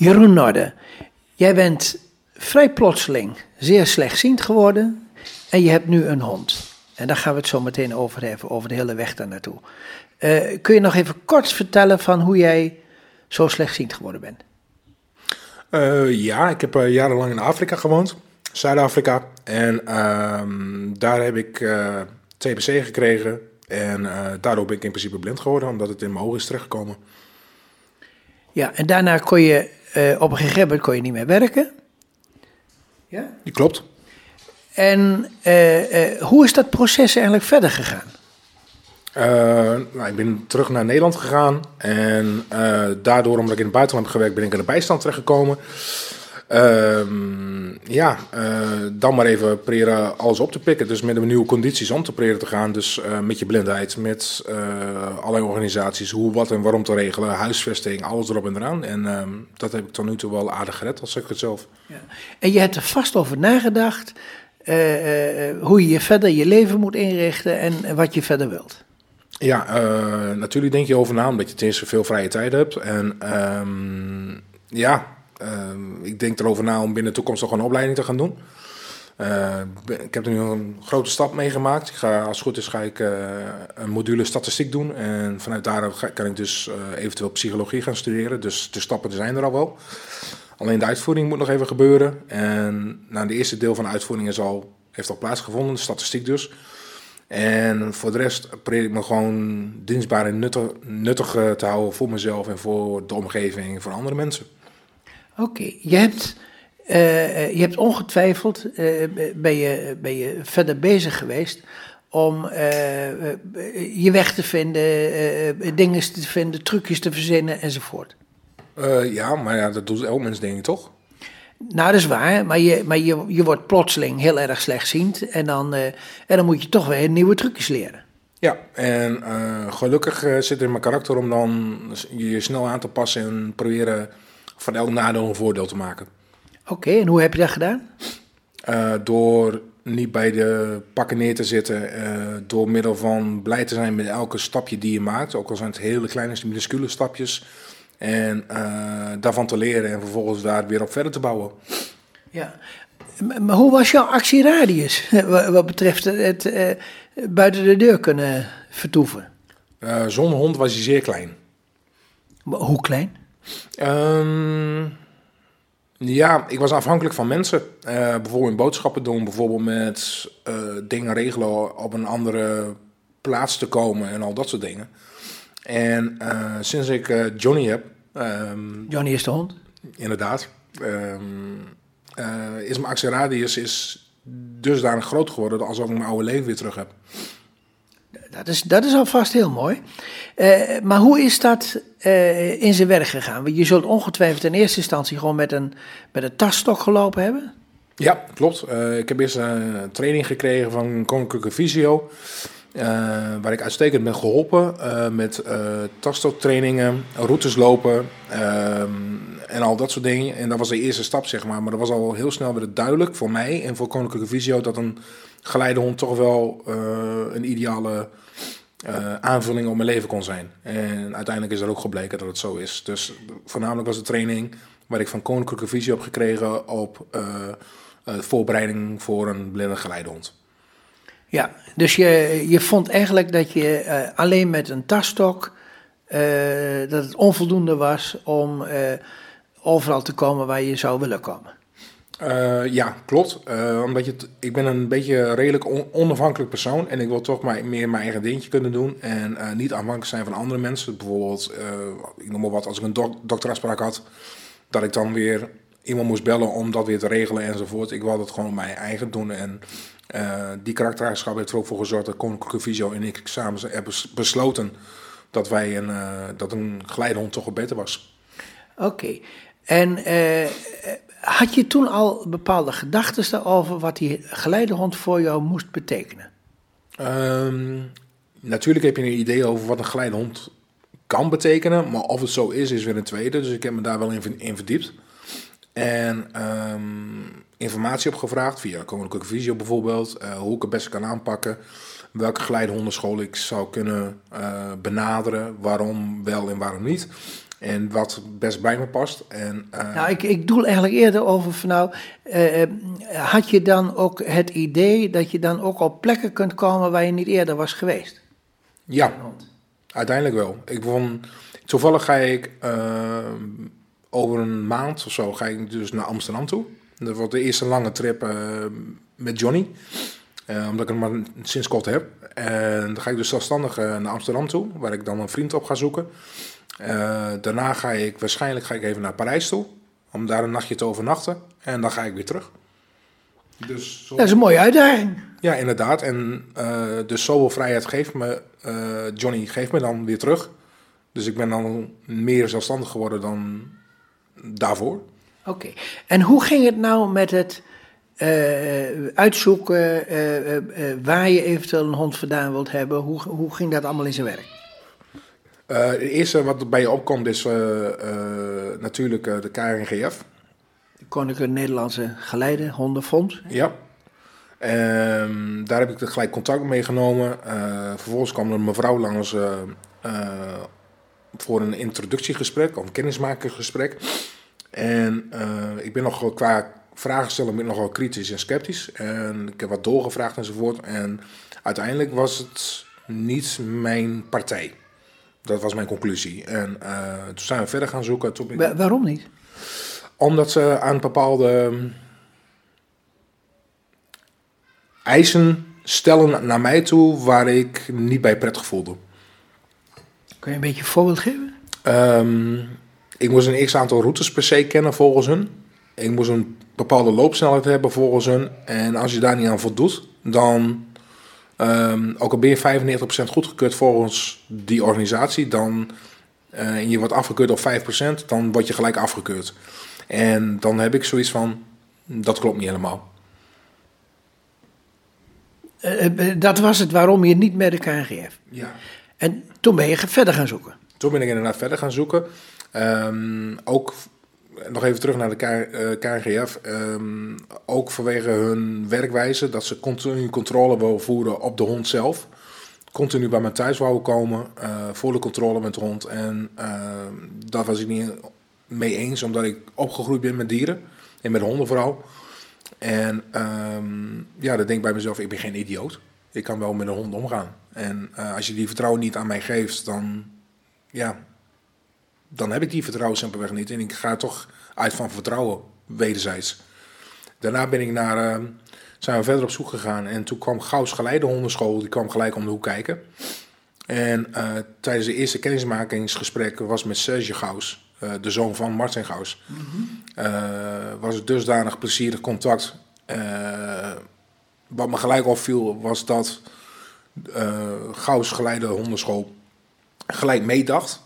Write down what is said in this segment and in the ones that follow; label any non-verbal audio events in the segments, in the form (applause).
Jeroen Norde, jij bent vrij plotseling zeer slechtziend geworden en je hebt nu een hond. En daar gaan we het zo meteen over hebben, over de hele weg daar naartoe. Uh, kun je nog even kort vertellen van hoe jij zo slechtziend geworden bent? Uh, ja, ik heb uh, jarenlang in Afrika gewoond, Zuid-Afrika. En ehm, daar heb ik TBC gekregen. En daardoor ben ik in principe blind geworden, omdat het in mijn ogen is terechtgekomen. Ja, en daarna kon je op een gegeven moment kon je niet meer werken. Ja? Die klopt. En hoe is dat proces eigenlijk verder gegaan? Nou, ik ben terug naar Nederland gegaan. En daardoor, omdat ik in het buitenland heb gewerkt, ben ik in de bijstand terechtgekomen. Uh, ja, uh, dan maar even proberen alles op te pikken. Dus met de nieuwe condities om te proberen te gaan. Dus met je blindheid, met allerlei organisaties, hoe, wat en waarom te regelen, huisvesting, alles erop en eraan. En ehm, dat heb ik tot nu toe wel aardig gered, als ik het zelf. Ja. En je hebt er vast over nagedacht hoe je je verder je leven moet inrichten en wat je verder wilt. Ja, uh, natuurlijk denk je over na, omdat je ten eerste veel vrije tijd hebt. En um, ja, uh, ik denk erover na om binnen de toekomst nog een opleiding te gaan doen. Uh, ik heb nu een grote stap meegemaakt. Ik ga, als het goed is, ga ik een module statistiek doen. En vanuit daar kan ik dus eventueel psychologie gaan studeren. Dus de stappen zijn er al wel. Alleen de uitvoering moet nog even gebeuren. En nou, de eerste deel van de uitvoering is al, heeft al plaatsgevonden, de statistiek dus. En voor de rest probeer ik me gewoon dienstbaar en nuttig, nuttig eh, te houden voor mezelf en voor de omgeving en voor andere mensen. Oké, je, hebt, uh, je hebt ongetwijfeld, uh, ben, je, ben je verder bezig geweest om je weg te vinden, dingen te vinden, trucjes te verzinnen enzovoort. ja, maar ja, dat doet elk mens denk ik toch? Nou, dat is waar, maar je, maar je, je wordt plotseling heel erg slechtziend en dan, en dan moet je toch weer nieuwe trucjes leren. Ja, en gelukkig zit er in mijn karakter om dan je snel aan te passen en proberen van elk nadeel een voordeel te maken. Oké, en hoe heb je dat gedaan? door niet bij de pakken neer te zitten, door middel van blij te zijn met elke stapje die je maakt, ook al zijn het hele kleine, minuscule stapjes en uh, daarvan te leren en vervolgens daar weer op verder te bouwen. Ja, maar hoe was jouw actieradius (laughs) wat betreft het uh, buiten de deur kunnen vertoeven? Uh, Zonder hond was hij zeer klein. Maar hoe klein? Um, ja, ik was afhankelijk van mensen. bijvoorbeeld boodschappen doen, bijvoorbeeld met dingen regelen op een andere plaats te komen en al dat soort dingen. En uh, sinds ik Johnny heb. Um, Johnny is de hond? Inderdaad. Um, uh, is mijn actieradius is dusdanig groot geworden alsof ik mijn oude leven weer terug heb. Dat is, dat is alvast heel mooi. maar hoe is dat in zijn werk gegaan? Je zult ongetwijfeld in eerste instantie gewoon met een, met een tasstok gelopen hebben. Ja, klopt. ik heb eerst een training gekregen van Koninklijke Visio. Waar ik uitstekend ben geholpen met uh, routes lopen en al dat soort dingen. En dat was de eerste stap, zeg maar. Maar dat was al heel snel weer duidelijk voor mij en voor Koninklijke Visio dat een geleidehond toch wel een ideale aanvulling op mijn leven kon zijn. En uiteindelijk is er ook gebleken dat het zo is. Dus voornamelijk was de training waar ik van Koninklijke Visio heb gekregen op voorbereiding voor een blinde geleidehond. Ja, dus je, je vond eigenlijk dat je alleen met een tasstok, dat het onvoldoende was om overal te komen waar je zou willen komen. Ja, klopt. omdat je ik ben een beetje redelijk on onafhankelijk persoon en ik wil toch maar meer mijn eigen dingetje kunnen doen en niet afhankelijk zijn van andere mensen. Bijvoorbeeld, ik noem maar wat, als ik een dok dokterafspraak had, dat ik dan weer iemand moest bellen om dat weer te regelen enzovoort. Ik wilde het gewoon mijn eigen doen en die karaktereigenschap heeft er ook voor gezorgd dat Koninklijke Visio en ik samen hebben besloten dat wij een, dat een geleidehond toch beter was. Oké. En uh, had je toen al bepaalde gedachten daarover wat die geleidehond voor jou moest betekenen? Um, natuurlijk heb je een idee over wat een geleidehond kan betekenen, maar of het zo is, is weer een tweede. Dus ik heb me daar wel in, verdiept. En informatie op gevraagd, via Koninklijke Visio bijvoorbeeld, uh, hoe ik het beste kan aanpakken, welke geleidehondenschool ik zou kunnen uh, benaderen, waarom wel en waarom niet. En wat best bij me past. En, uh, nou, ik, ik doel eigenlijk eerder over van nou, uh, had je dan ook het idee dat je dan ook op plekken kunt komen waar je niet eerder was geweest? Ja, uiteindelijk wel. Ik vond, toevallig ga ik over een maand of zo ga ik dus naar Amsterdam toe. Dat wordt de eerste lange trip met Johnny. omdat ik hem maar sinds kort heb. En dan ga ik dus zelfstandig naar Amsterdam toe, waar ik dan een vriend op ga zoeken. Uh, daarna ga ik waarschijnlijk ga ik even naar Parijs toe. Om daar een nachtje te overnachten. En dan ga ik weer terug. Dus zo... Dat is een mooie uitdaging. Ja, inderdaad. En uh, dus zoveel vrijheid geeft me, uh, Johnny geeft me dan weer terug. Dus ik ben dan meer zelfstandig geworden dan daarvoor. Oké. En hoe ging het nou met het uitzoeken waar je eventueel een hond vandaan wilt hebben? Hoe, hoe ging dat allemaal in zijn werk? Uh, het eerste wat bij je opkomt is uh, uh, natuurlijk de KNGF. Koninklijke Nederlandse Geleide Hondenfonds. Ja. Um, daar heb ik gelijk contact mee genomen. vervolgens kwam er een mevrouw langs voor een introductiegesprek, of een kennismakingsgesprek. En ik ben nog qua vragen stellen ben ik nogal kritisch en sceptisch. En ik heb wat doorgevraagd enzovoort. En uiteindelijk was het niet mijn partij. Dat was mijn conclusie. En uh, toen zijn we verder gaan zoeken. Toen. Waarom niet? Omdat ze aan bepaalde mm, eisen stellen naar mij toe waar ik niet bij prettig voelde. Kun je een beetje een voorbeeld geven? Um, ik moest een x-aantal routes per se kennen volgens hun. Ik moest een bepaalde loopsnelheid hebben volgens hun. En als je daar niet aan voldoet, dan Um, ook al ben je 95% goedgekeurd volgens die organisatie, dan uh, en je wordt afgekeurd op 5%, dan word je gelijk afgekeurd. En dan heb ik zoiets van, dat klopt niet helemaal. Uh, dat was het waarom je niet met de KNGF. Ja. En toen ben je verder gaan zoeken. Toen ben ik inderdaad verder gaan zoeken. Um, ook nog even terug naar de KNGF. Um, eh, ehm, ook vanwege hun werkwijze, dat ze continu controle willen voeren op de hond zelf. Continu bij mij thuis wouden komen, uh, voor de controle met de hond. En uh, daar was ik niet mee eens, omdat ik opgegroeid ben met dieren. En met honden vooral. En um, ja, dan denk ik bij mezelf, ik ben geen idioot. Ik kan wel met een hond omgaan. En uh, als je die vertrouwen niet aan mij geeft, dan ja, dan heb ik die vertrouwen simpelweg niet. En ik ga toch uit van vertrouwen, wederzijds. Daarna ben ik naar, uh, zijn we verder op zoek gegaan. En toen kwam Gauws Geleidehondenschool, die kwam gelijk om de hoek kijken. En uh, tijdens de eerste kennismakingsgesprek was met Serge Gauws, uh, de zoon van Martin Gauws. Mm -hmm. was het dusdanig plezierig contact. wat me gelijk opviel was dat Gauws Geleidehondenschool gelijk meedacht.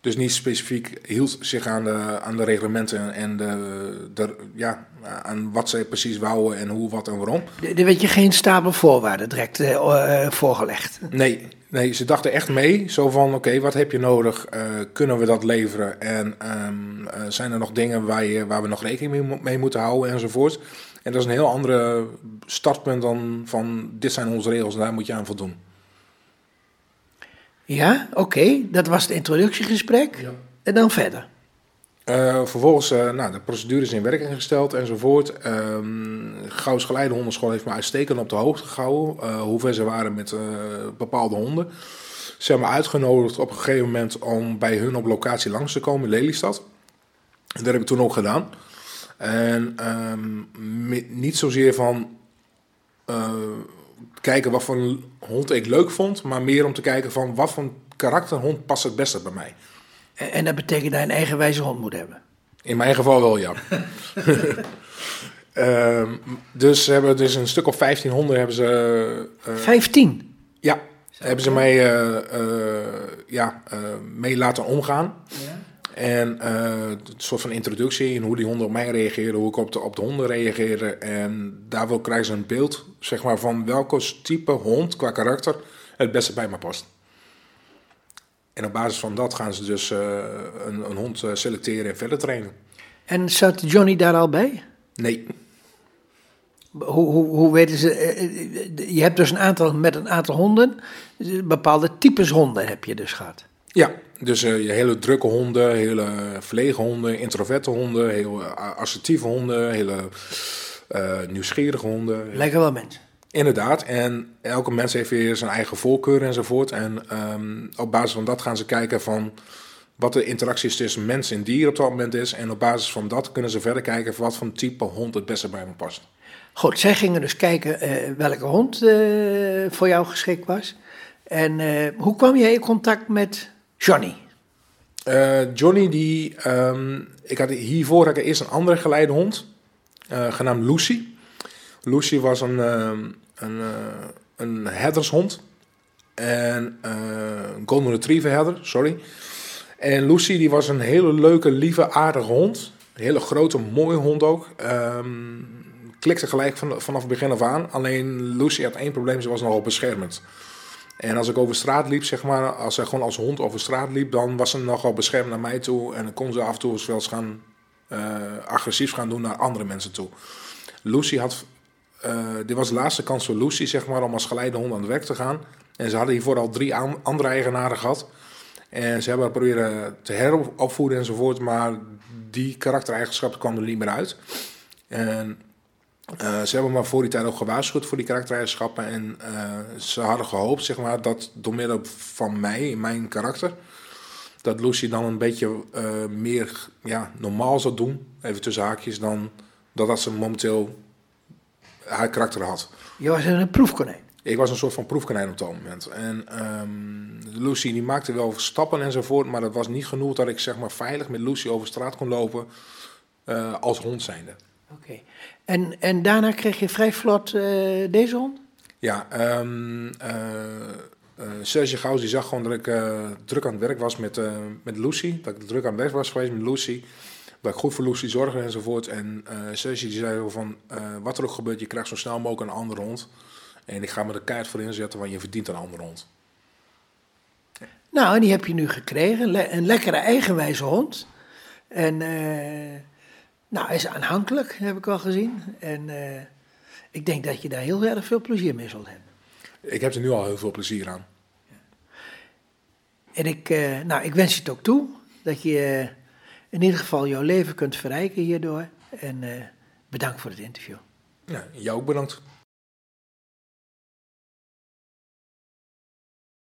Dus niet specifiek hield zich aan de, aan de reglementen en de, de, ja, aan wat ze precies wouden en hoe, wat en waarom. Er werd je geen stapel voorwaarden direct uh, voorgelegd? Nee, nee, ze dachten echt mee. Zo van, oké, wat heb je nodig? Uh, kunnen we dat leveren? En um, uh, zijn er nog dingen waar, je, waar we nog rekening mee, mee, moeten houden enzovoort? En dat is een heel andere startpunt dan van, dit zijn onze regels en daar moet je aan voldoen. Ja, oké. Dat was het introductiegesprek. Ja. En dan verder. Uh, vervolgens, uh, nou, de procedure is in werking gesteld enzovoort. Um, Gauws Geleidehondenschool heeft me uitstekend op de hoogte gehouden. Uh, hoe ver ze waren met bepaalde honden. Ze hebben me uitgenodigd op een gegeven moment om bij hun op locatie langs te komen in Lelystad. Dat heb ik toen ook gedaan. En um, niet zozeer van kijken wat voor een hond ik leuk vond, maar meer om te kijken van wat voor karakterhond past het beste bij mij. En, dat betekent dat je een eigenwijze hond moet hebben? In mijn geval wel, ja. uh, (laughs) dus hebben dus een stuk of 15 honden hebben ze. Uh, 15? Ja, hebben ze mij uh, ja, mee laten omgaan. Ja. En een soort van introductie in hoe die honden op mij reageren, hoe ik op de, op de honden reageerde. En daar wil krijgen ze een beeld zeg maar, van welke type hond qua karakter het beste bij me past. En op basis van dat gaan ze dus uh, een, een, hond eh, selecteren en verder trainen. En zat Johnny daar al bij? Nee. Hoe, hoe, hoe weten ze? Je hebt dus een aantal met een aantal honden, bepaalde types honden heb je dus gehad. Ja, Dus uh, je hele drukke honden, hele verlegen honden, introverte honden, heel assertieve honden, hele uh, nieuwsgierige honden. Lijken wel mensen. Inderdaad, en elke mens heeft weer zijn eigen voorkeur enzovoort. En um, op basis van dat gaan ze kijken van wat de interactie is tussen mens en dier op dat moment is. En op basis van dat kunnen ze verder kijken wat voor type hond het beste bij me past. Goed, zij gingen dus kijken uh, welke hond uh, voor jou geschikt was. En uh, hoe kwam jij in contact met Johnny? Johnny, die, um, ik had, hiervoor had ik eerst een andere geleidehond, genaamd Lucy. Lucy was een, um, een, een herdershond. En golden retriever herder, sorry. En Lucy die was een hele leuke, lieve, aardige hond. Een hele grote, mooie hond ook. Um, klikte gelijk van, vanaf het begin af aan. Alleen Lucy had één probleem, ze was nogal beschermend. En als ik over straat liep, zeg maar, als zij gewoon als hond over straat liep, dan was ze nogal beschermd naar mij toe. En dan kon ze af en toe wel eens gaan uh, agressief gaan doen naar andere mensen toe. Lucy had, uh, dit was de laatste kans voor Lucy, zeg maar, om als geleidehond aan het werk te gaan. En ze hadden hiervoor al drie andere eigenaren gehad. En ze hebben proberen te heropvoeden enzovoort, maar die karaktereigenschappen kwamen er niet meer uit. En uh, ze hebben maar voor die tijd ook gewaarschuwd voor die karaktereigenschappen. En uh, ze hadden gehoopt, zeg maar, dat door middel van mij, mijn karakter, dat Lucy dan een beetje uh, meer ja, normaal zou doen, even tussen haakjes, dan dat, dat ze momenteel haar karakter had. Je was een proefkonijn. Ik was een soort van proefkonijn op dat moment. En um, Lucy die maakte wel stappen enzovoort, maar dat was niet genoeg dat ik zeg maar veilig met Lucy over straat kon lopen als hond zijnde. Oké. En, en daarna kreeg je vrij vlot uh, deze hond? Ja, um, uh, Serge Gauws die zag gewoon dat ik druk aan het werk was met, met Lucy. Dat ik druk aan het werk was geweest met Lucy. Dat ik goed voor Lucy zorgde enzovoort. En Serge die zei van, wat er ook gebeurt, je krijgt zo snel mogelijk een andere hond. En ik ga me de kaart voor inzetten, want je verdient een andere hond. Nou, en die heb je nu gekregen. Een lekkere eigenwijze hond. En nou, hij is aanhankelijk, heb ik al gezien. En uh, ik denk dat je daar heel erg veel plezier mee zult hebben. Ik heb er nu al heel veel plezier aan. En ik, uh, nou, ik wens je het ook toe. Dat je in ieder geval jouw leven kunt verrijken hierdoor. En bedankt voor het interview. Ja, jou ook bedankt.